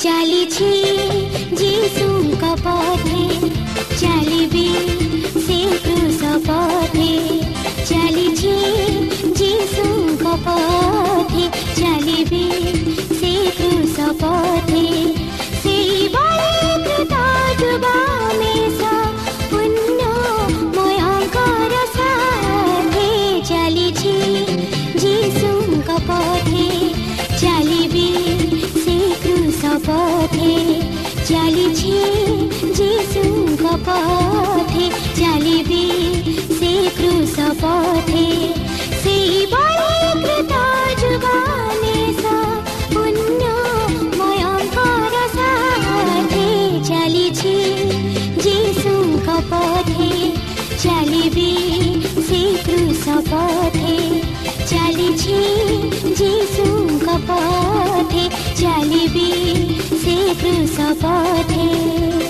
ଚାଲିଛି ଯୀଶୁଙ୍କ ପଥେ ଚାଲିବି ସେ କୃଷ ପଥେ ଚାଲିଛି ଯୀଶୁଙ୍କ ପଥେ ଚାଲିବି ସେ पथे चाली छी जीसु का पथे चाली से क्रूस पथे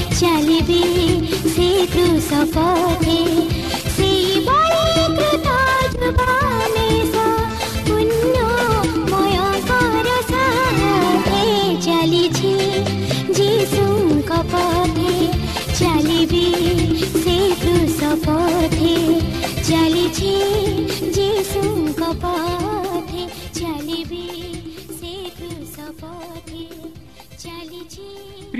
शालिबे से सपाथे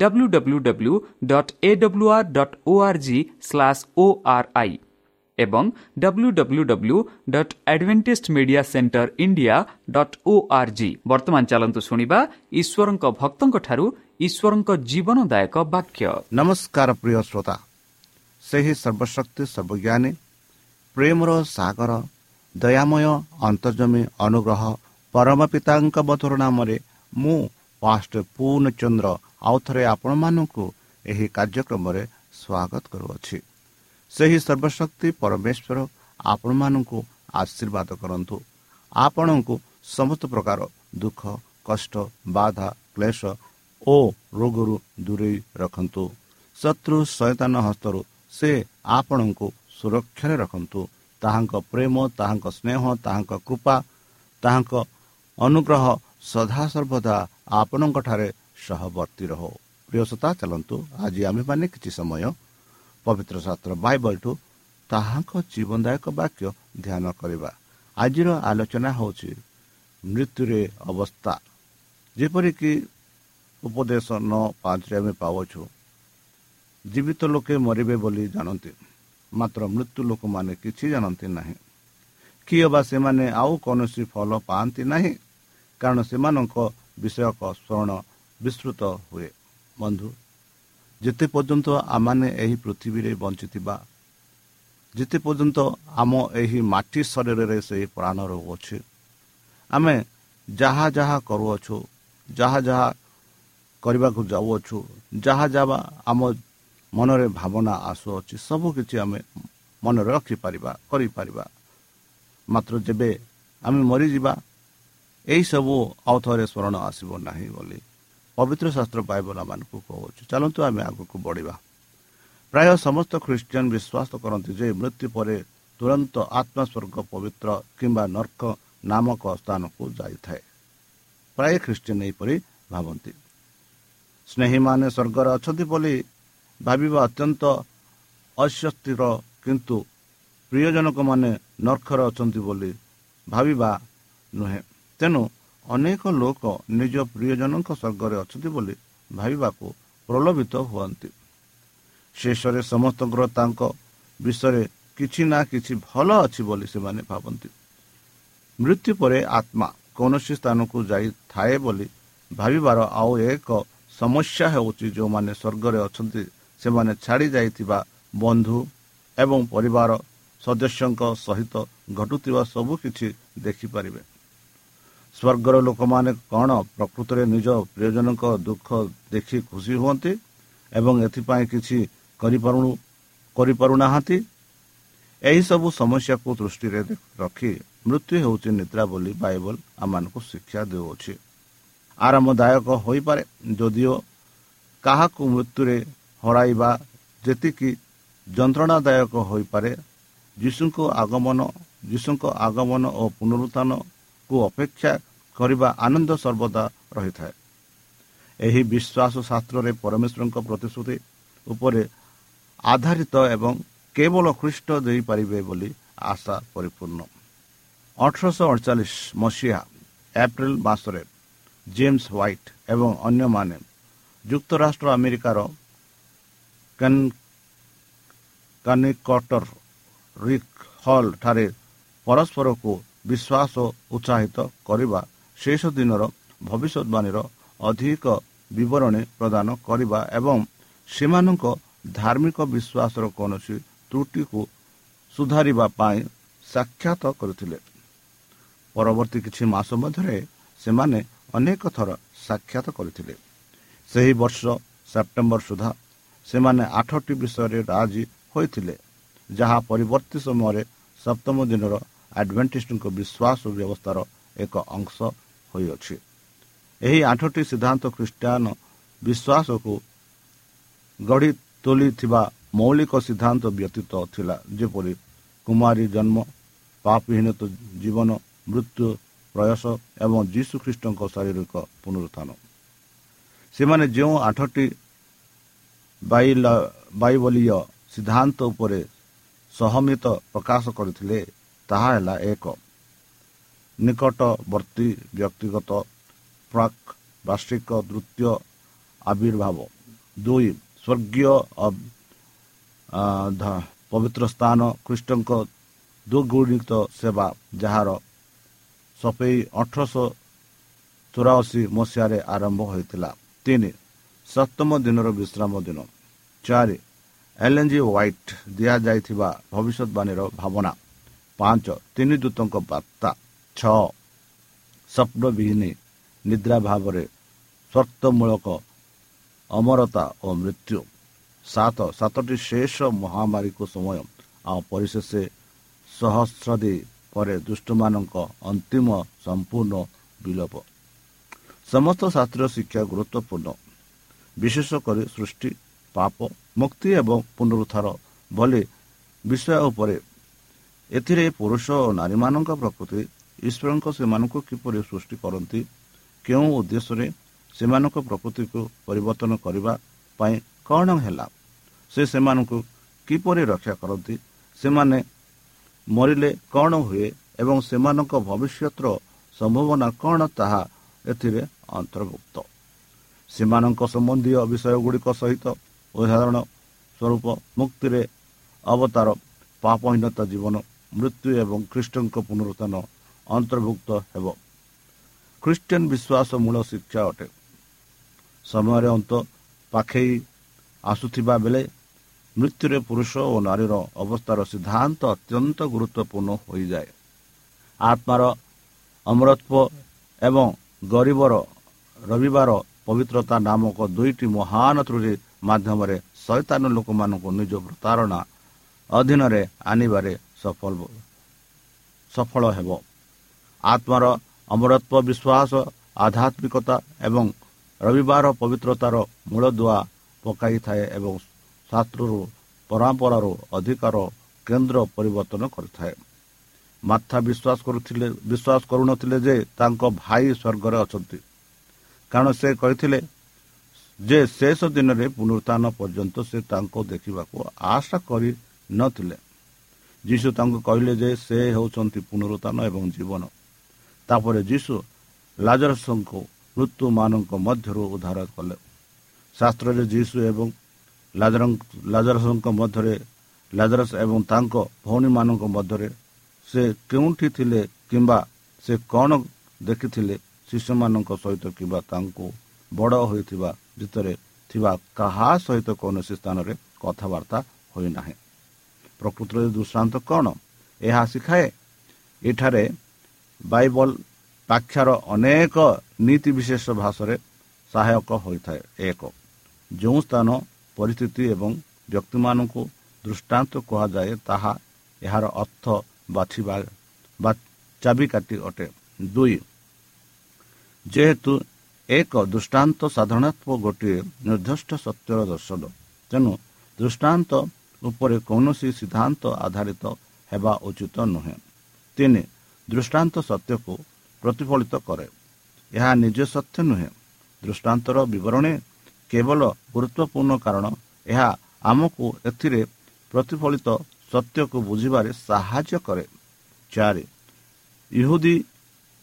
dot A W R dot O R G slash O I ଏବଂ W W W dot Adventist Media Centre India dot O R G ବର୍ତ୍ତମାନ ଚାଲନ୍ତୁ ଶୁଣିବା ଈଶ୍ୱରଙ୍କ ଭକ୍ତଙ୍କଠାରୁ ଈଶ୍ୱରଙ୍କ ଜୀବନଦାୟକ ବାକ୍ୟ। ନମସ୍କାର ପ୍ରିୟ ଶ୍ରୋତା। ସେହି ସର୍ବଶକ୍ତି ସର୍ବଜ୍ଞାନୀ ପ୍ରେମର ସାଗର ଦୟାମୟ ଅନ୍ତର୍ଜମୀ ଅନୁଗ୍ରହ ପରମ ପିତାଙ୍କ ମଧୁର ନାମରେ ମୁଁ ପାଷ୍ଟ ପୂର୍ଣ୍ଣଚନ୍ଦ୍ର ଆଉଥରେ ଆପଣମାନଙ୍କୁ ଏହି କାର୍ଯ୍ୟକ୍ରମରେ ସ୍ୱାଗତ କରୁଅଛି। ସେହି ସର୍ବଶକ୍ତି ପରମେଶ୍ୱର ଆପଣମାନଙ୍କୁ ଆଶୀର୍ବାଦ କରନ୍ତୁ। ଆପଣଙ୍କୁ ସମସ୍ତ ପ୍ରକାର ଦୁଃଖ କଷ୍ଟ ବାଧା କ୍ଲେଶ ଓ ରୋଗରୁ ଦୂରେଇ ରଖନ୍ତୁ। ଶତ୍ରୁ ସୈତାନ ହସ୍ତରୁ ସେ ଆପଣଙ୍କୁ ସୁରକ୍ଷାରେ ରଖନ୍ତୁ। ତାହାଙ୍କ ପ୍ରେମ ତାହାଙ୍କ ସ୍ନେହ ତାହାଙ୍କ କୃପା ତାହାଙ୍କ ଅନୁଗ୍ରହ ସଦାସର୍ବଦା ଆପଣଙ୍କଠାରେ ସହବର୍ତ୍ତୀ ରହୁ। ପ୍ରିୟସତା ଚାଲନ୍ତୁ। ଆଜି ଆମେମାନେ କିଛି ସମୟ ପବିତ୍ର ଶାସ୍ତ୍ର ବାଇବଲଠୁ ତାହାଙ୍କ ଜୀବନଦାୟକ ବାକ୍ୟ ଧ୍ୟାନ କରିବା। ଆଜିର ଆଲୋଚନା ହେଉଛି ମୃତ୍ୟୁରେ ଅବସ୍ଥା। ଯେପରିକି ଉପଦେଶ ନଅ ପାଞ୍ଚରେ ଆମେ ପାଉଛୁ ଜୀବିତ ଲୋକେ ମରିବେ ବୋଲି ଜାଣନ୍ତି। ମାତ୍ର ମୃତ୍ୟୁ ଲୋକମାନେ କିଛି ଜାଣନ୍ତି ନାହିଁ। କିଏ ବା ସେମାନେ ଆଉ କୌଣସି ଫଳ ପାଆନ୍ତି ନାହିଁ କାରଣ ସେମାନଙ୍କ ବିଷୟକ ସ୍ମରଣ ବିସ୍ତୃତ ହୁଏ। ବନ୍ଧୁ ଯେତେ ପର୍ଯ୍ୟନ୍ତ ଆମମାନେ ଏହି ପୃଥିବୀରେ ବଞ୍ଚିଥିବା ଯେତେ ପର୍ଯ୍ୟନ୍ତ ଆମ ଏହି ମାଟି ଶରୀରରେ ସେହି ପ୍ରାଣ ରହୁଅଛି ଆମେ ଯାହା ଯାହା କରୁଅଛୁ ଯାହା ଯାହା କରିବାକୁ ଯାଉଅଛୁ ଯାହା ଯାହା ଆମ ମନରେ ଭାବନା ଆସୁଅଛି ସବୁକିଛି ଆମେ ମନରେ ରଖିପାରିବା କରିପାରିବା। ମାତ୍ର ଯେବେ ଆମେ ମରିଯିବା ଏହିସବୁ ଆଉ ଥରେ ସ୍ମରଣ ଆସିବ ନାହିଁ ବୋଲି। ପବିତ୍ର ଶାସ୍ତ୍ର ବାଇବଲମାନଙ୍କୁ କହୁଛୁ। ଚାଲନ୍ତୁ ଆମେ ଆଗକୁ ବଢ଼ିବା। ପ୍ରାୟ ସମସ୍ତ ଖ୍ରୀଷ୍ଟିଆନ ବିଶ୍ୱାସ କରନ୍ତି ଯେ ମୃତ୍ୟୁ ପରେ ତୁରନ୍ତ ଆତ୍ମସ୍ୱର୍ଗ ପବିତ୍ର କିମ୍ବା ନର୍କ ନାମକ ସ୍ଥାନକୁ ଯାଇଥାଏ। ପ୍ରାୟ ଖ୍ରୀଷ୍ଟିଆନ ଏହିପରି ଭାବନ୍ତି। ସ୍ନେହୀମାନେ ସ୍ୱର୍ଗରେ ଅଛନ୍ତି ବୋଲି ଭାବିବା ଅତ୍ୟନ୍ତ ଅସ୍ୱସ୍ତିର କିନ୍ତୁ ପ୍ରିୟଜନକମାନେ ନର୍ଖରେ ଅଛନ୍ତି ବୋଲି ଭାବିବା ନୁହେଁ। ତେଣୁ ଅନେକ ଲୋକ ନିଜ ପ୍ରିୟଜନଙ୍କ ସ୍ୱର୍ଗରେ ଅଛନ୍ତି ବୋଲି ଭାବିବାକୁ ପ୍ରଲୋଭିତ ହୁଅନ୍ତି। ଶେଷରେ ସମସ୍ତଙ୍କର ତାଙ୍କ ବିଷୟରେ କିଛି ନା କିଛି ଭଲ ଅଛି ବୋଲି ସେମାନେ ଭାବନ୍ତି। ମୃତ୍ୟୁ ପରେ ଆତ୍ମା କୌଣସି ସ୍ଥାନକୁ ଯାଇଥାଏ ବୋଲି ଭାବିବାର ଆଉ ଏକ ସମସ୍ୟା ହେଉଛି ଯେଉଁମାନେ ସ୍ୱର୍ଗରେ ଅଛନ୍ତି ସେମାନେ ଛାଡ଼ି ଯାଇଥିବା ବନ୍ଧୁ ଏବଂ ପରିବାର ସଦସ୍ୟଙ୍କ ସହିତ ଘଟୁଥିବା ସବୁ କିଛି ଦେଖିପାରିବେ। ସ୍ୱର୍ଗର ଲୋକମାନେ କ'ଣ ପ୍ରକୃତରେ ନିଜ ପ୍ରିୟଜନଙ୍କ ଦୁଃଖ ଦେଖି ଖୁସି ହୁଅନ୍ତି ଏବଂ ଏଥିପାଇଁ କିଛି କରିପାରୁ କରିପାରୁନାହାନ୍ତି? ଏହିସବୁ ସମସ୍ୟାକୁ ଦୃଷ୍ଟିରେ ରଖି ମୃତ୍ୟୁ ହେଉଛି ନିଦ୍ରା ବୋଲି ବାଇବଲ ଆମମାନଙ୍କୁ ଶିକ୍ଷା ଦେଉଅଛି ଆରାମଦାୟକ ହୋଇପାରେ ଯଦିଓ କାହାକୁ ମୃତ୍ୟୁରେ ହରାଇବା ଯେତିକି ଯନ୍ତ୍ରଣାଦାୟକ ହୋଇପାରେ ଯୀଶୁଙ୍କ ଆଗମନ ଯୀଶୁଙ୍କ ଆଗମନ ଓ ପୁନରୁତ୍ଥାନକୁ ଅପେକ୍ଷା କରିବା ଆନନ୍ଦ ସର୍ବଦା ରହିଥାଏ। ଏହି ବିଶ୍ୱାସ ଶାସ୍ତ୍ରରେ ପରମେଶ୍ୱରଙ୍କ ପ୍ରତିଶ୍ରୁତି ଉପରେ ଆଧାରିତ ଏବଂ କେବଳ ଖ୍ରୀଷ୍ଟ ଦେଇପାରିବେ ବୋଲି ଆଶା ପରିପୂର୍ଣ୍ଣ। ଅଠରଶହ ଅଡ଼ଚାଳିଶ ମସିହା ଏପ୍ରିଲ ମାସରେ ଜେମ୍ସ ହ୍ୱାଇଟ୍ ଏବଂ ଅନ୍ୟମାନେ ଯୁକ୍ତରାଷ୍ଟ୍ର ଆମେରିକାର କାନିକଟର ରିକ୍ ହଲ୍ ଠାରେ ପରସ୍ପରକୁ ବିଶ୍ୱାସ ଉତ୍ସାହିତ କରିବା ଶେଷ ଦିନର ଭବିଷ୍ୟତବାଣୀର ଅଧିକ ବିବରଣୀ ପ୍ରଦାନ କରିବା ଏବଂ ସେମାନଙ୍କ ଧାର୍ମିକ ବିଶ୍ୱାସର କୌଣସି ତ୍ରୁଟିକୁ ସୁଧାରିବା ପାଇଁ ସାକ୍ଷାତ କରିଥିଲେ। ପରବର୍ତ୍ତୀ କିଛି ମାସ ମଧ୍ୟରେ ସେମାନେ ଅନେକ ଥର ସାକ୍ଷାତ କରିଥିଲେ। ସେହି ବର୍ଷ ସେପ୍ଟେମ୍ବର ସୁଦ୍ଧା ସେମାନେ ଆଠଟି ବିଷୟରେ ରାଜି ହୋଇଥିଲେ ଯାହା ପରବର୍ତ୍ତୀ ସମୟରେ ସପ୍ତମ ଦିନର ଆଡଭେଣ୍ଟିଷ୍ଟଙ୍କ ବିଶ୍ୱାସ ବ୍ୟବସ୍ଥାର ଏକ ଅଂଶ ହୋଇଅଛି। ଏହି ଆଠଟି ସିଦ୍ଧାନ୍ତ ଖ୍ରୀଷ୍ଟିଆନ ବିଶ୍ୱାସକୁ ଗଢ଼ି ତୋଳିଥିବା ମୌଳିକ ସିଦ୍ଧାନ୍ତ ବ୍ୟତୀତ ଥିଲା ଯେପରି କୁମାରୀ ଜନ୍ମ ପାପହୀନତ ଜୀବନ ମୃତ୍ୟୁ ପ୍ରୟାସ ଏବଂ ଯୀଶୁ ଖ୍ରୀଷ୍ଟଙ୍କ ଶାରୀରିକ ପୁନରୁତ୍ଥାନ। ସେମାନେ ଯେଉଁ ଆଠଟି ବାଇବଲୀୟ ସିଦ୍ଧାନ୍ତ ଉପରେ ସହମିତ ପ୍ରକାଶ କରିଥିଲେ ତାହା ହେଲା ଏକ ନିକଟବର୍ତ୍ତୀ ବ୍ୟକ୍ତିଗତ ପ୍ରାକ୍ ବାର୍ଷିକ ତୃତୀୟ ଆବିର୍ଭାବ ଦୁଇ ସ୍ୱର୍ଗୀୟ ପବିତ୍ର ସ୍ଥାନ ଖ୍ରୀଷ୍ଟଙ୍କ ଦୁର୍ଗୁଣିତ ସେବା ଯାହାର ସଫେଇ ଅଠରଶହ ଚଉରାଅଶୀ ମସିହାରେ ଆରମ୍ଭ ହୋଇଥିଲା ତିନି ସପ୍ତମ ଦିନର ବିଶ୍ରାମ ଦିନ ଚାରି ଏଲ୍ଏନ୍ଜି ହ୍ୱାଇଟ୍ ଦିଆଯାଇଥିବା ଭବିଷ୍ୟତବାଣୀର ଭାବନା ପାଞ୍ଚ ତିନି ଦୂତଙ୍କ ବାର୍ତ୍ତା ଛଅ ସ୍ୱପ୍ନବିହୀନ ନିଦ୍ରା ଭାବରେ ସର୍ତ୍ତମୂଳକ ଅମରତା ଓ ମୃତ୍ୟୁ ସାତ ସାତଟି ଶେଷ ମହାମାରୀକୁ ସମୟ ଆଉ ପରିଶେଷ ସହସ୍ରାଦୀ ପରେ ଦୁଷ୍ଟମାନଙ୍କ ଅନ୍ତିମ ସମ୍ପୂର୍ଣ୍ଣ ବିଲୋପ। ସମସ୍ତ ଶାସ୍ତ୍ରୀୟ ଶିକ୍ଷା ଗୁରୁତ୍ୱପୂର୍ଣ୍ଣ। ବିଶେଷ କରି ସୃଷ୍ଟି ପାପ ମୁକ୍ତି ଏବଂ ପୁନରୁଦ୍ଧାର ଭଳି ବିଷୟ ଉପରେ ଏଥିରେ ପୁରୁଷ ଓ ନାରୀମାନଙ୍କ ପ୍ରକୃତି ଈଶ୍ୱରଙ୍କ ସେମାନଙ୍କୁ କିପରି ସୃଷ୍ଟି କରନ୍ତି କେଉଁ ଉଦ୍ଦେଶ୍ୟରେ ସେମାନଙ୍କ ପ୍ରକୃତିକୁ ପରିବର୍ତ୍ତନ କରିବା ପାଇଁ କ'ଣ ହେଲା ସେ ସେମାନଙ୍କୁ କିପରି ରକ୍ଷା କରନ୍ତି ସେମାନେ ମରିଲେ କ'ଣ ହୁଏ ଏବଂ ସେମାନଙ୍କ ଭବିଷ୍ୟତର ସମ୍ଭାବନା କ'ଣ ତାହା ଏଥିରେ ଅନ୍ତର୍ଭୁକ୍ତ। ସେମାନଙ୍କ ସମ୍ବନ୍ଧୀୟ ବିଷୟ ଗୁଡ଼ିକ ସହିତ ଉଦାହରଣ ସ୍ୱରୂପ ମୁକ୍ତିରେ ଅବତାର ପାପହୀନତା ଜୀବନ ମୃତ୍ୟୁ ଏବଂ ଖ୍ରୀଷ୍ଟଙ୍କ ପୁନରୁତ୍ଥାନ ଅନ୍ତର୍ଭୁକ୍ତ ହେବ ଖ୍ରୀଷ୍ଟିଆନ ବିଶ୍ୱାସ ମୂଳ ଶିକ୍ଷା ଅଟେ ସମୟରେ ଅନ୍ତ ପାଖେଇ ଆସୁଥିବା ବେଳେ ମୃତ୍ୟୁରେ ପୁରୁଷ ଓ ନାରୀର ଅବସ୍ଥାର ସିଦ୍ଧାନ୍ତ ଅତ୍ୟନ୍ତ ଗୁରୁତ୍ୱପୂର୍ଣ୍ଣ ହୋଇଯାଏ ଆତ୍ମାର ଅମରତ୍ୱ ଏବଂ ଗରିବର ରବିବାର ପବିତ୍ରତା ନାମକ ଦୁଇଟି ମହାନ ତ୍ରୁଟି ମାଧ୍ୟମରେ ଶୈତାନ ଲୋକମାନଙ୍କୁ ନିଜ ପ୍ରତାରଣା ଅଧୀନରେ ଆଣିବାରେ ସଫଳ ସଫଳ ହେବ। ଆତ୍ମାର ଅମରତ୍ୱ ବିଶ୍ୱାସ ଆଧ୍ୟାତ୍ମିକତା ଏବଂ ରବିବାର ପବିତ୍ରତାର ମୂଳଦୁଆ ପକାଇଥାଏ ଏବଂ ଶାସ୍ତ୍ରରୁ ପରମ୍ପରାରୁ ଅଧିକାର କେନ୍ଦ୍ର ପରିବର୍ତ୍ତନ କରିଥାଏ। ମାଥା ବିଶ୍ୱାସ କରୁଥିଲେ ବିଶ୍ୱାସ କରୁନଥିଲେ ଯେ ତାଙ୍କ ଭାଇ ସ୍ୱର୍ଗରେ ଅଛନ୍ତି। କାରଣ ସେ କହିଥିଲେ ଯେ ଶେଷ ଦିନରେ ପୁନରୁତ୍ଥାନ ପର୍ଯ୍ୟନ୍ତ ସେ ତାଙ୍କୁ ଦେଖିବାକୁ ଆଶା କରିନଥିଲେ ଯୀଶୁ ତାଙ୍କୁ କହିଲେ ଯେ ସେ ହେଉଛନ୍ତି ପୁନରୁତ୍ଥାନ ଏବଂ ଜୀବନ। ତାପରେ ଯୀଶୁ ଲାଜରସଙ୍କୁ ମୃତ୍ୟୁମାନଙ୍କ ମଧ୍ୟରୁ ଉଦ୍ଧାର କଲେ। ଶାସ୍ତ୍ରରେ ଯୀଶୁ ଏବଂ ଲାଜରସଙ୍କ ମଧ୍ୟରେ ଲାଜରସ ଏବଂ ତାଙ୍କ ଭଉଣୀମାନଙ୍କ ମଧ୍ୟରେ ସେ କେଉଁଠି ଥିଲେ କିମ୍ବା ସେ କ'ଣ ଦେଖିଥିଲେ ଶିଶୁମାନଙ୍କ ସହିତ କିମ୍ବା ତାଙ୍କୁ ବଡ଼ ହୋଇଥିବା ଭିତରେ ଥିବା କାହା ସହିତ କୌଣସି ସ୍ଥାନରେ କଥାବାର୍ତ୍ତା ହୋଇନାହିଁ। ପ୍ରକୃତରେ ଦୃଷ୍ଟାନ୍ତ କ'ଣ? ଏହା ଶିଖାଏ। ଏଠାରେ ବାଇବଲ ପାଖ୍ୟାର ଅନେକ ନୀତି ବିଶେଷ ଭାଷାରେ ସହାୟକ ହୋଇଥାଏ। ଏକ ଯେଉଁ ସ୍ଥାନ ପରିସ୍ଥିତି ଏବଂ ବ୍ୟକ୍ତିମାନଙ୍କୁ ଦୃଷ୍ଟାନ୍ତ କୁହାଯାଏ ତାହା ଏହାର ଅର୍ଥ ବାଛିବା ବା ଚାବିକାଠି ଅଟେ। ଦୁଇ ଯେହେତୁ ଏକ ଦୃଷ୍ଟାନ୍ତ ସାଧାରଣତ୍ୱ ଗୋଟିଏ ନିର୍ଦ୍ଦିଷ୍ଟ ସତ୍ୟର ଦର୍ଶନ ତେଣୁ ଦୃଷ୍ଟାନ୍ତ ଉପରେ କୌଣସି ସିଦ୍ଧାନ୍ତ ଆଧାରିତ ହେବା ଉଚିତ ନୁହେଁ। ତିନି ଦୃଷ୍ଟାନ୍ତ ସତ୍ୟକୁ ପ୍ରତିଫଳିତ କରେ। ଏହା ନିଜେ ସତ୍ୟ ନୁହେଁ। ଦୃଷ୍ଟାନ୍ତର ବିବରଣୀ କେବଳ ଗୁରୁତ୍ୱପୂର୍ଣ୍ଣ କାରଣ। ଏହା ଆମକୁ ଏଥିରେ ପ୍ରତିଫଳିତ ସତ୍ୟକୁ ବୁଝିବାରେ ସାହାଯ୍ୟ କରେ। ଚାରି ଇହୁଦୀ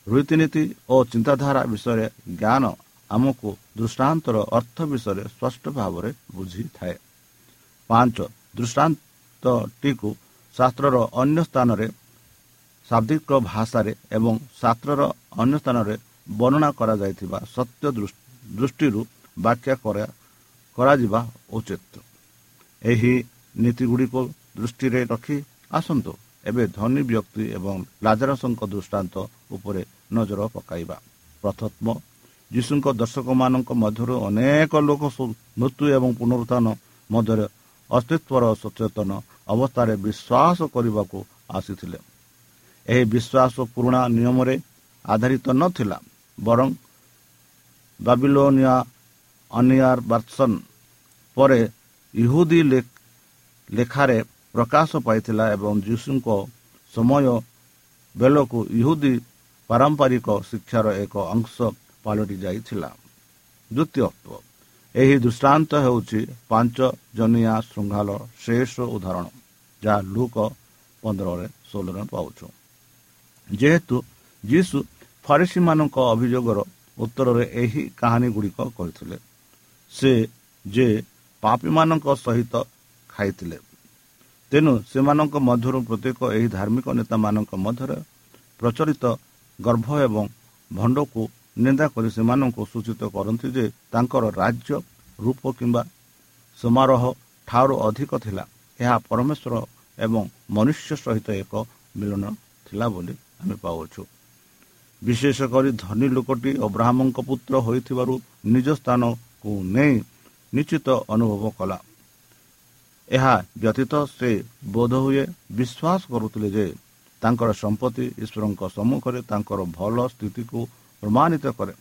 ରୀତିନୀତି ଓ ଚିନ୍ତାଧାରା ବିଷୟରେ ଜ୍ଞାନ ଆମକୁ ଦୃଷ୍ଟାନ୍ତର ଅର୍ଥ ବିଷୟରେ ସ୍ପଷ୍ଟ ଭାବରେ ବୁଝିଥାଏ। ପାଞ୍ଚ ଦୃଷ୍ଟାନ୍ତଟିକୁ ଶାସ୍ତ୍ରର ଅନ୍ୟ ସ୍ଥାନରେ ଶାବ୍ଦିକ ଭାଷାରେ ଏବଂ ଶାସ୍ତ୍ରର ଅନ୍ୟ ସ୍ଥାନରେ ବର୍ଣ୍ଣନା କରାଯାଇଥିବା ସତ୍ୟ ଦୃଷ୍ଟିରୁ ବ୍ୟାଖ୍ୟା କରାଯିବା ଉଚିତ। ଏହି ନୀତିଗୁଡ଼ିକୁ ଦୃଷ୍ଟିରେ ରଖି ଆସନ୍ତୁ। ଏବେ ଧନୀ ବ୍ୟକ୍ତି ଏବଂ ଲାଜାରସଙ୍କ ଦୃଷ୍ଟାନ୍ତ ଉପରେ ନଜର ପକାଇବା। ପ୍ରଥମ ଯୀଶୁଙ୍କ ଦର୍ଶକମାନଙ୍କ ମଧ୍ୟରୁ ଅନେକ ଲୋକ ମୃତ୍ୟୁ ଏବଂ ପୁନରୁତ୍ଥାନ ମଧ୍ୟରେ ଅସ୍ତିତ୍ୱର ସଚେତନ ଅବସ୍ଥାରେ ବିଶ୍ୱାସ କରିବାକୁ ଆସିଥିଲେ। ଏହି ବିଶ୍ୱାସ ପୁରୁଣା ନିୟମରେ ଆଧାରିତ ନଥିଲା ବରଂ ବାବିଲୋନିଆ ଅନିଆର ବାର୍ସନ ପରେ ଇହୁଦୀ ଲେଖାରେ ପ୍ରକାଶ ପାଇଥିଲା ଏବଂ ଯୀଶୁଙ୍କ ସମୟ ବେଳକୁ ଇହୁଦୀ ପାରମ୍ପରିକ ଶିକ୍ଷାର ଏକ ଅଂଶ ପାଲଟି ଯାଇଥିଲା ଦ୍ୱିତୀୟ ଏହି ଦୃଷ୍ଟାନ୍ତ ହେଉଛି ପାଞ୍ଚ ଜନିଆ ଶୃଙ୍ଖାଳ ଶେଷ ଉଦାହରଣ ଯାହା ଲୁକ ପନ୍ଦରରେ ଷୋହଳରେ ପାଉଛୁ। ଯେହେତୁ ଯୀଶୁ ଫାରିସିମାନଙ୍କ ଅଭିଯୋଗର ଉତ୍ତରରେ ଏହି କାହାଣୀ ଗୁଡ଼ିକ କରିଥିଲେ ସେ ଯେ ପାପୀମାନଙ୍କ ସହିତ ଖାଇଥିଲେ ତେଣୁ ସେମାନଙ୍କ ମଧ୍ୟରୁ ପ୍ରତ୍ୟେକ ଏହି ଧାର୍ମିକ ନେତାମାନଙ୍କ ମଧ୍ୟରେ ପ୍ରଚଳିତ ଗର୍ଭ ଏବଂ ଭଣ୍ଡକୁ ନିନ୍ଦା କରି ସେମାନଙ୍କୁ ସୂଚିତ କରନ୍ତି ଯେ ତାଙ୍କର ରାଜ୍ୟ ରୂପ କିମ୍ବା ସମାରୋହ ଠାରୁ ଅଧିକ ଥିଲା। ଏହା ପରମେଶ୍ୱର ଏବଂ ମନୁଷ୍ୟ ସହିତ ଏକ ମିଳନ ଥିଲା ବୋଲି ଆମେ ପାଉଛୁ ବିଶେଷ କରି ଧନୀ ଲୋକଟି ଅବ୍ରାହ୍ମଙ୍କ ପୁତ୍ର ହୋଇଥିବାରୁ ନିଜ ସ୍ଥାନକୁ ନେଇ ନିଶ୍ଚିତ ଅନୁଭବ କଲା। ଏହା ବ୍ୟତୀତ ସେ ବୋଧହୁଏ ବିଶ୍ୱାସ କରୁଥିଲେ ଯେ ତାଙ୍କର ସମ୍ପତ୍ତି ଈଶ୍ୱରଙ୍କ ସମ୍ମୁଖରେ ତାଙ୍କର ଭଲ ସ୍ଥିତିକୁ ପ୍ରମାଣିତ କରେ।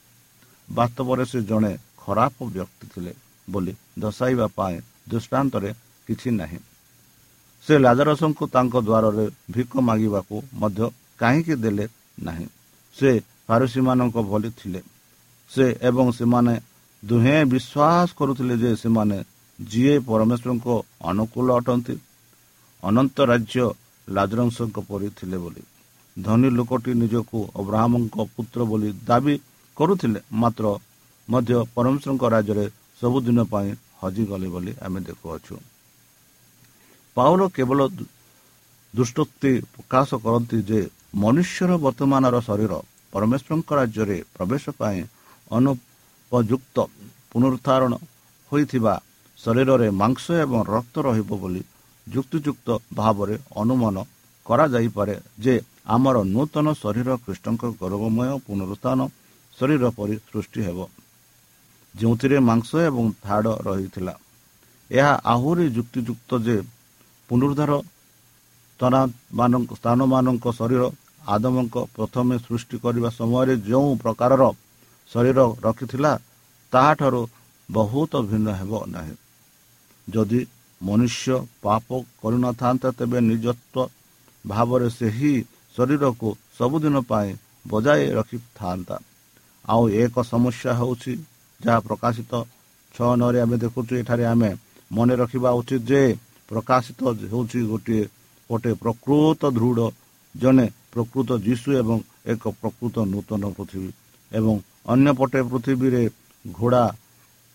ବାସ୍ତବରେ ସେ ଜଣେ ଖରାପ ବ୍ୟକ୍ତି ଥିଲେ ବୋଲି ଦର୍ଶାଇବା ପାଇଁ ଦୃଷ୍ଟାନ୍ତରେ କିଛି ନାହିଁ। ସେ ଲାଜାରସଙ୍କୁ ତାଙ୍କ ଦ୍ୱାରରେ ଭିକ ମାଗିବାକୁ ମଧ୍ୟ କାହିଁକି ଦେଲେ ନାହିଁ। ସେ ଫାରୁସୀମାନଙ୍କ ଭଳି ଥିଲେ। ସେ ଏବଂ ସେମାନେ ଦୁହେଁ ବିଶ୍ୱାସ କରୁଥିଲେ ଯେ ସେମାନେ ଯିଏ ପରମେଶ୍ୱରଙ୍କ ଅନୁକୂଳ ଅଟନ୍ତି ଅନନ୍ତ ରାଜ୍ୟ ଲାଜରଂଶଙ୍କ ପରି ଥିଲେ ବୋଲି। ଧନୀ ଲୋକଟି ନିଜକୁ ଅବ୍ରାହ୍ମଙ୍କ ପୁତ୍ର ବୋଲି ଦାବି କରୁଥିଲେ। ମାତ୍ର ମଧ୍ୟ ପରମେଶ୍ୱରଙ୍କ ରାଜ୍ୟରେ ସବୁଦିନ ପାଇଁ ହଜିଗଲେ ବୋଲି ଆମେ ଦେଖୁଅଛୁ। ପାଉଲ କେବଳ ଦୁଷ୍ଟୋକ୍ତି ପ୍ରକାଶ କରନ୍ତି ଯେ ମନୁଷ୍ୟର ବର୍ତ୍ତମାନର ଶରୀର ପରମେଶ୍ୱରଙ୍କ ରାଜ୍ୟରେ ପ୍ରବେଶ ପାଇଁ ଅନୁପଯୁକ୍ତ ପୁନରୁଦ୍ଧାରଣ ହୋଇଥିବା ଶରୀରରେ ମାଂସ ଏବଂ ରକ୍ତ ରହିବ ବୋଲି ଯୁକ୍ତିଯୁକ୍ତ ଭାବରେ ଅନୁମାନ କରାଯାଇପାରେ ଯେ ଆମର ନୂତନ ଶରୀର ଖ୍ରୀଷ୍ଟଙ୍କ ଗୌରବମୟ ପୁନରୁତ୍ଥାନ ଶରୀର ପରି ସୃଷ୍ଟି ହେବ। ଯେଉଁଥିରେ ମାଂସ ଏବଂ ଧାଡ଼ ରହିଥିଲା ଏହା ଆହୁରି ଯୁକ୍ତିଯୁକ୍ତ ଯେ ପୁନରୁଦ୍ଧାର ସ୍ଥାନମାନଙ୍କ ଶରୀର ଆଦମଙ୍କ ପ୍ରଥମେ ସୃଷ୍ଟି କରିବା ସମୟରେ ଯେଉଁ ପ୍ରକାରର ଶରୀର ରଖିଥିଲା ତାହାଠାରୁ ବହୁତ ଭିନ୍ନ ହେବ ନାହିଁ। ଯଦି ମନୁଷ୍ୟ ପାପ କରିନଥାନ୍ତା ତେବେ ନିଜତ୍ୱ ଭାବରେ ସେହି ଶରୀରକୁ ସବୁଦିନ ପାଇଁ ବଜାୟ ରଖିଥାନ୍ତା। ଆଉ ଏକ ସମସ୍ୟା ହେଉଛି ଯାହା ପ୍ରକାଶିତ ଛଅ ନଅରେ ଆମେ ଦେଖୁଛୁ ଏଠାରେ ଆମେ ମନେ ରଖିବା ଉଚିତ ଯେ ପ୍ରକାଶିତ ହେଉଛି ଗୋଟିଏ ଗୋଟେ ପ୍ରକୃତ ଦୃଢ଼ ଜଣେ ପ୍ରକୃତ ଯୀଶୁ ଏବଂ ଏକ ପ୍ରକୃତ ନୂତନ ପୃଥିବୀ ଏବଂ ଅନ୍ୟପଟେ ପୃଥିବୀରେ ଘୋଡ଼ା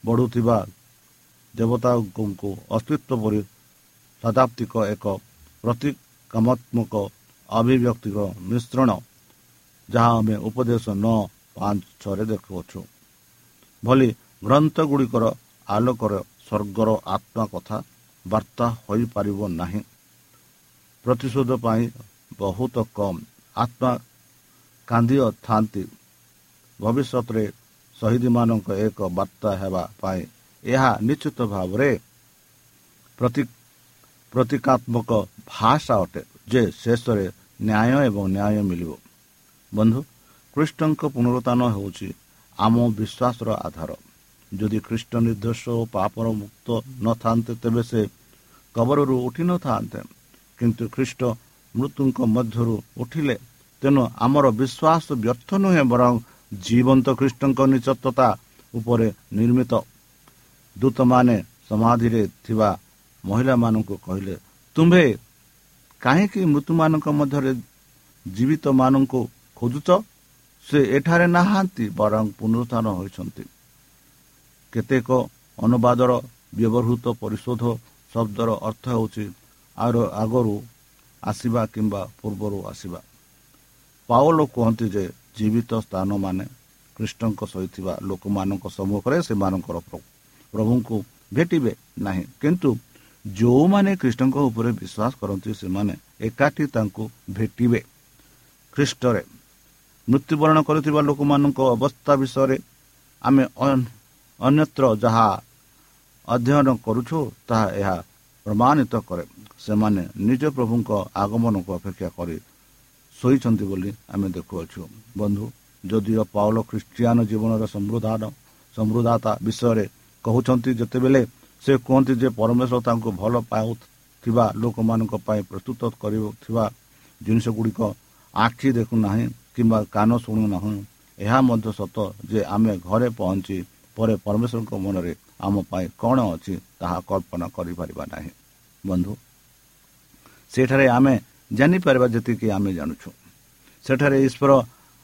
ବଢ଼ୁଥିବା ଦେବତାଙ୍କୁ ଅସ୍ତିତ୍ୱ ପରି ଶତାବ୍ଦୀକ ଏକ ପ୍ରତିକାମାତ୍ମକ ଅଭିବ୍ୟକ୍ତିର ମିଶ୍ରଣ ଯାହା ଆମେ ଉପଦେଶ ନଅ ପାଞ୍ଚ ଛଅରେ ଦେଖୁଅଛୁ। ଭଳି ଗ୍ରନ୍ଥ ଗୁଡ଼ିକର ଆଲୋକର ସ୍ୱର୍ଗର ଆତ୍ମା କଥା ବାର୍ତ୍ତା ହୋଇପାରିବ ନାହିଁ। ପ୍ରତିଶୋଧ ପାଇଁ ବହୁତ କମ୍ ଆତ୍ମା କାନ୍ଦିଥାନ୍ତି ଭବିଷ୍ୟତରେ ଶହୀଦମାନଙ୍କ ଏକ ବାର୍ତ୍ତା ହେବା ପାଇଁ ଏହା ନିଶ୍ଚିତ ଭାବରେ ପ୍ରତୀକାତ୍ମକ ଭାଷା ଅଟେ ଯେ ଶେଷରେ ନ୍ୟାୟ ଏବଂ ନ୍ୟାୟ ମିଳିବ। ବନ୍ଧୁ ଖ୍ରୀଷ୍ଟଙ୍କ ପୁନରୁତ୍ଥାନ ହେଉଛି ଆମ ବିଶ୍ୱାସର ଆଧାର। ଯଦି ଖ୍ରୀଷ୍ଟ ନିର୍ଦ୍ଦେଶ ଓ ପାପର ମୁକ୍ତ ନଥାନ୍ତେ ତେବେ ସେ କବରରୁ ଉଠି ନଥାନ୍ତେ। କିନ୍ତୁ ଖ୍ରୀଷ୍ଟ ମୃତ୍ୟୁଙ୍କ ମଧ୍ୟରୁ ଉଠିଲେ ତେଣୁ ଆମର ବିଶ୍ୱାସ ବ୍ୟର୍ଥ ନୁହେଁ ବରଂ ଜୀବନ୍ତ ଖ୍ରୀଷ୍ଟଙ୍କ ନିଚତ୍ୱତା ଉପରେ ନିର୍ମିତ। ଦୂତମାନେ ସମାଧିରେ ଥିବା ମହିଳାମାନଙ୍କୁ କହିଲେ ତୁମ୍ଭେ କାହିଁକି ମୃତ୍ୟୁମାନଙ୍କ ମଧ୍ୟରେ ଜୀବିତମାନଙ୍କୁ ଖୋଜୁଛ? ସେ ଏଠାରେ ନାହାନ୍ତି ବରଂ ପୁନରୁତ୍ଥାନ ହୋଇଛନ୍ତି। କେତେକ ଅନୁବାଦର ବ୍ୟବହୃତ ପରିଶୋଧ ଶବ୍ଦର ଅର୍ଥ ହେଉଛି ଆଗରୁ ଆସିବା କିମ୍ବା ପୂର୍ବରୁ ଆସିବା। ପାଉଲ କୁହନ୍ତି ଯେ ଜୀବିତ ସ୍ଥାନମାନେ ଖ୍ରୀଷ୍ଟଙ୍କ ସହିତ ଲୋକମାନଙ୍କ ସମ୍ମୁଖରେ ସେମାନଙ୍କର ପ୍ରଭୁଙ୍କୁ ଭେଟିବେ ନାହିଁ। କିନ୍ତୁ ଯେଉଁମାନେ ଖ୍ରୀଷ୍ଟଙ୍କ ଉପରେ ବିଶ୍ୱାସ କରନ୍ତି ସେମାନେ ଏକାଠି ତାଙ୍କୁ ଭେଟିବେ। ଖ୍ରୀଷ୍ଟରେ ମୃତ୍ୟୁବରଣ କରୁଥିବା ଲୋକମାନଙ୍କ ଅବସ୍ଥା ବିଷୟରେ ଆମେ ଅନ୍ୟତ୍ର ଯାହା ଅଧ୍ୟୟନ କରୁଛୁ ତାହା ଏହା ପ୍ରମାଣିତ କରେ। ସେମାନେ ନିଜ ପ୍ରଭୁଙ୍କ ଆଗମନକୁ ଅପେକ୍ଷା କରି ଶୋଇଛନ୍ତି ବୋଲି ଆମେ ଦେଖୁଅଛୁ। ବନ୍ଧୁ ଯଦିଓ ପାଉଲ ଖ୍ରୀଷ୍ଟିଆନ ଜୀବନର ସମୃଦ୍ଧାନ ସମୃଦ୍ଧତା ବିଷୟରେ କହୁଛନ୍ତି ଯେତେବେଳେ ସେ କୁହନ୍ତି ଯେ ପରମେଶ୍ୱର ତାଙ୍କୁ ଭଲ ପାଉଥିବା ଲୋକମାନଙ୍କ ପାଇଁ ପ୍ରସ୍ତୁତ କରୁଥିବା ଜିନିଷ ଗୁଡ଼ିକ ଆଖି ଦେଖୁନାହିଁ କିମ୍ବା କାନ ଶୁଣୁନାହୁଁ। ଏହା ମଧ୍ୟ ସତ ଯେ ଆମେ ଘରେ ପହଞ୍ଚି ପରେ ପରମେଶ୍ୱରଙ୍କ ମନରେ ଆମ ପାଇଁ କ'ଣ ଅଛି ତାହା କଳ୍ପନା କରିପାରିବା ନାହିଁ। ବନ୍ଧୁ ସେଠାରେ ଆମେ ଜାଣିପାରିବା ଯେତିକି ଆମେ ଜାଣୁଛୁ। ସେଠାରେ ଈଶ୍ୱର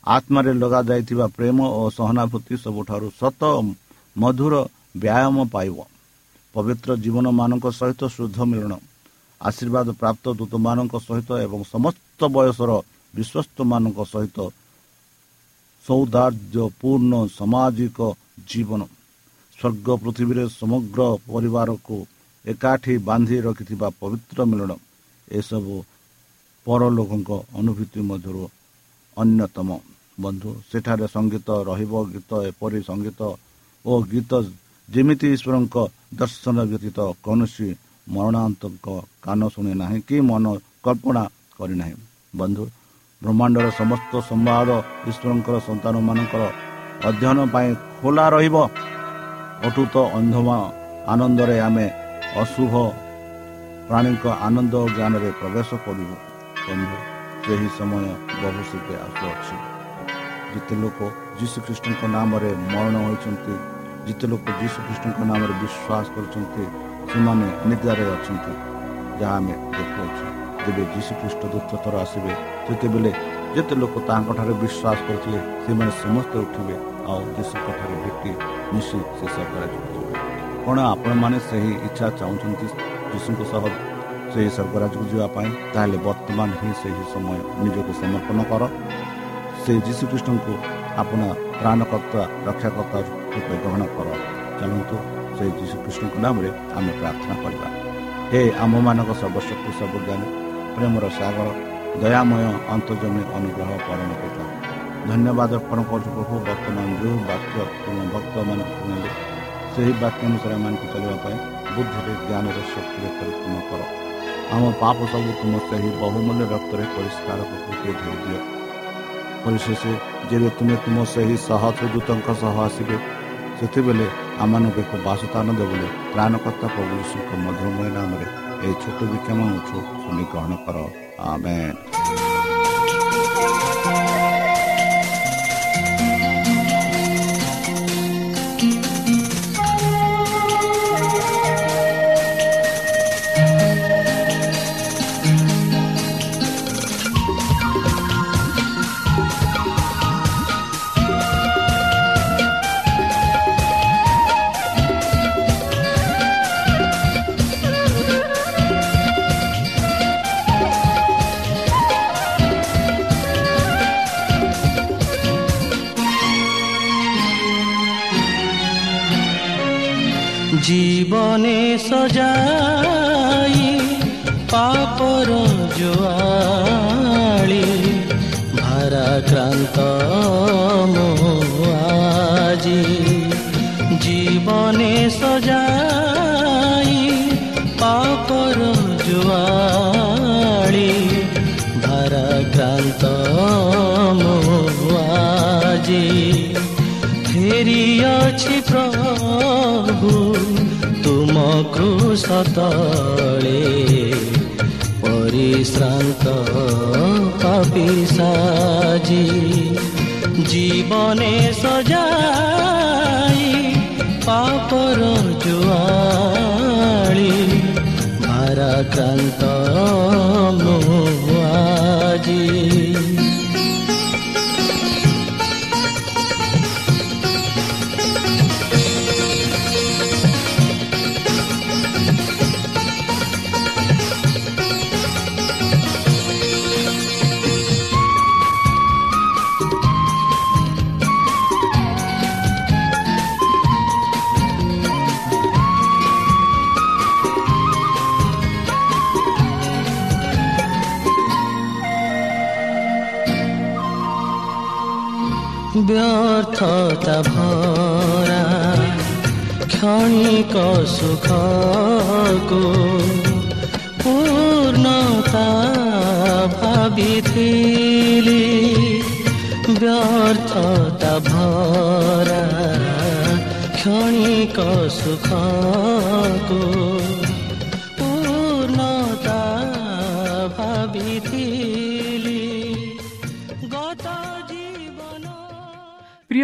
ଆତ୍ମାରେ ଲଗାଯାଇଥିବା ପ୍ରେମ ଓ ସହନାଭୂତି ସବୁଠାରୁ ସତ ମଧୁର ବ୍ୟାୟାମ ପାଇବ। ପବିତ୍ର ଜୀବନମାନଙ୍କ ସହିତ ଶୁଦ୍ଧ ମିଳନ ଆଶୀର୍ବାଦ ପ୍ରାପ୍ତ ଦୂତମାନଙ୍କ ସହିତ ଏବଂ ସମସ୍ତ ବୟସର ବିଶ୍ୱସ୍ତମାନଙ୍କ ସହିତ ସୌଦାର୍ଯ୍ୟପୂର୍ଣ୍ଣ ସାମାଜିକ ଜୀବନ। ସ୍ୱର୍ଗ ପୃଥିବୀରେ ସମଗ୍ର ପରିବାରକୁ ଏକାଠି ବାନ୍ଧି ରଖିଥିବା ପବିତ୍ର ମିଳନ ଏସବୁ ପରଲୋକଙ୍କ ଅନୁଭୂତି ମଧ୍ୟରୁ ଅନ୍ୟତମ। ବନ୍ଧୁ ସେଠାରେ ସଙ୍ଗୀତ ରହିବ ଗୀତ ଏପରି ସଙ୍ଗୀତ ଓ ଗୀତ ଯେମିତି ଈଶ୍ୱରଙ୍କ ଦର୍ଶନ ବ୍ୟତୀତ କୌଣସି ମରଣାନ୍ତଙ୍କ କାନ ଶୁଣି ନାହିଁ କି ମନ କଳ୍ପନା କରିନାହିଁ ବନ୍ଧୁ ବ୍ରହ୍ମାଣ୍ଡର ସମସ୍ତ ସମ୍ବାଦ ଈଶ୍ୱରଙ୍କର ସନ୍ତାନମାନଙ୍କର ଅଧ୍ୟୟନ ପାଇଁ ଖୋଲା ରହିବ। ଅଟୁତ ଅନ୍ଧମା ଆନନ୍ଦରେ ଆମେ ଅଶୁଭ ପ୍ରାଣୀଙ୍କ ଆନନ୍ଦ ଓ ଜ୍ଞାନରେ ପ୍ରବେଶ କରିବୁ। ବନ୍ଧୁ ସେହି ସମୟ ବହୁ ଶୀଘ୍ର ଆସୁଅଛି। ଯେତେ ଲୋକ ଯୀଶୁଖ୍ରୀଷ୍ଟଙ୍କ ନାମରେ ମରଣ ହୋଇଛନ୍ତି ଯେତେ ଲୋକ ଯୀଶୁଖ୍ରୀଷ୍ଟଙ୍କ ନାମରେ ବିଶ୍ୱାସ କରୁଛନ୍ତି ସେମାନେ ନିଦ୍ରାରେ ଅଛନ୍ତି ଯାହା ଆମେ ଦେଖୁଅଛୁ ଯେବେ ଯୀଶୁଖ୍ରୀଷ୍ଟ ଦ୍ୱିତୀୟ ଥର ଆସିବେ ସେତେବେଳେ ଯେତେ ଲୋକ ତାଙ୍କଠାରେ ବିଶ୍ୱାସ କରୁଥିଲେ ସେମାନେ ସମସ୍ତେ ଉଠିବେ ଆଉ ଯୀଶୁଙ୍କଠାରେ ଭେଟି ମିଶି ଶେଷ କରାଯିବେ କ'ଣ ଆପଣମାନେ ସେହି ଇଚ୍ଛା ଚାହୁଁଛନ୍ତି ଯୀଶୁଙ୍କ ସହ ସେହି ସ୍ୱର୍ଗରାଜକୁ ଯିବା ପାଇଁ ତାହେଲେ ବର୍ତ୍ତମାନ ହିଁ ସେହି ସମୟ ନିଜକୁ ସମର୍ପଣ କର ସେ ଯୀଶୁଖ୍ରୀଷ୍ଟଙ୍କୁ ଆପଣ ପ୍ରାଣକର୍ତ୍ତା ରକ୍ଷାକର୍ତ୍ତା ରୂପେ ଗ୍ରହଣ କର। ଚାଲନ୍ତୁ ସେହି ଯୀଶୁଖ୍ରୀଷ୍ଟଙ୍କ ନାମରେ ଆମେ ପ୍ରାର୍ଥନା କରିବା। ହେ ଆମମାନଙ୍କ ସର୍ବଶକ୍ତି ସବୁଜ୍ଞାନୀ ପ୍ରେମର ସାଗର ଦୟାମୟ ଅନ୍ତର୍ଜମୀ ଅନୁଗ୍ରହ ପରଣ ପିତା ଧନ୍ୟବାଦ ଅର୍ପଣ କରୁଛୁ ପ୍ରଭୁ ବର୍ତ୍ତମାନ ଯେଉଁ ବାକ୍ୟ ତୁମ ଭକ୍ତମାନେ ଶୁଣିଲେ ସେହି ବାକ୍ୟ ଅନୁସାରେ ଏମାନଙ୍କୁ ଚାଲିବା ପାଇଁ ବୁଦ୍ଧିରେ ଜ୍ଞାନର ଶକ୍ତିରେ ପରିପୂର୍ଣ୍ଣ କର। ଆମ ପାପ ସବୁ ତୁମ ସେହି ବହୁମୂଲ୍ୟ ରକ୍ତରେ ପରିଷ୍କାର ପ୍ରକୃତି ଧରିଦିଅ ପରିଶେଷ ଯେବେ ତୁମେ ତୁମ ସେହି ସହସ୍ରଦୂତଙ୍କ ସହ ଆସିବେ ସେତେବେଳେ ଆମମାନଙ୍କୁ ଏକ ବାସସ୍ଥାନ ଦେବ ବୋଲି ପ୍ରାଣକର୍ତ୍ତା ପ୍ରଭୁ ଯୀଶୁଙ୍କ ମଧୁମୟ ନାମରେ ଏହି ଛୋଟ ବିକ୍ଷମ ଶୁଣି ଗ୍ରହଣ କର। ଆମେନ୍। জীবনে সজাই পাপর জোয়ালি ভারাক্রান্ত আজি କୃଷ ତଳେ ପରିଶ୍ରାନ୍ତ କବିସାଜି ଜୀବନେ ସଜାଇ ପାପର सुखको पूर्णता भाविथिले व्यर्थता भरा क्षणिक सुखको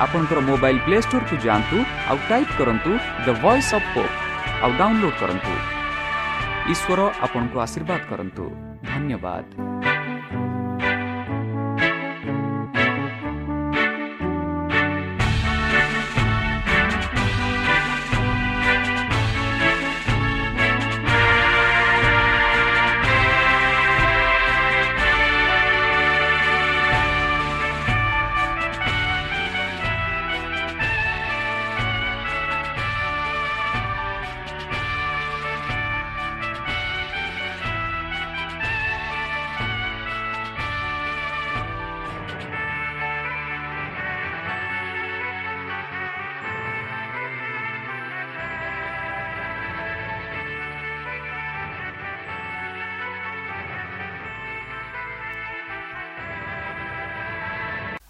আপনার মোবাইল প্লে স্টোর কু যাঁতু আউ টাইপ করন্তু দ্য ভয়েস অফ পোপ আউ ডাউনলোড করন্তু ঈশ্বর আপনার আশীর্বাদ করন্তু ধন্যবাদ